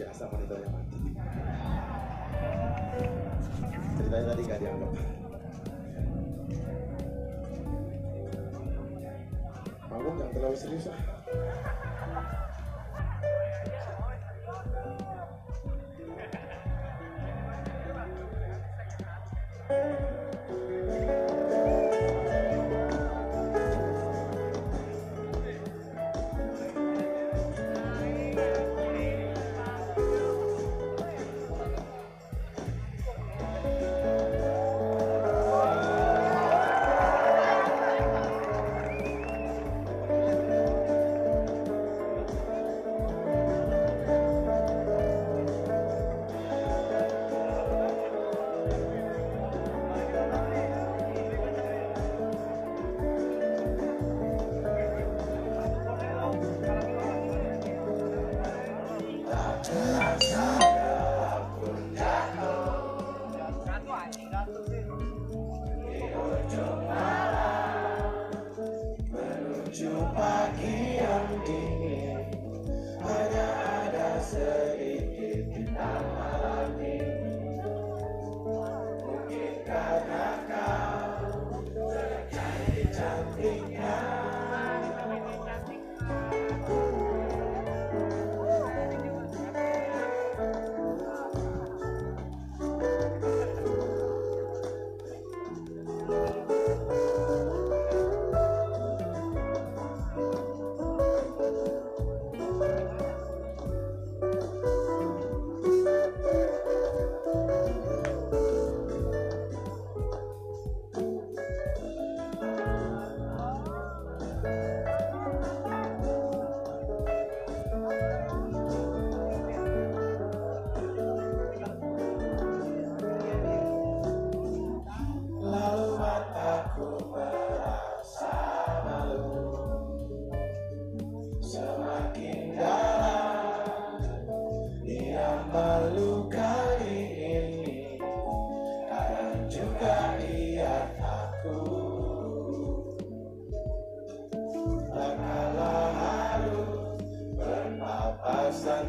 biasa asrama wanita yang mati ceritanya tadi gak dianggap. Panggung yang terlalu serius lah.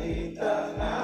Anita.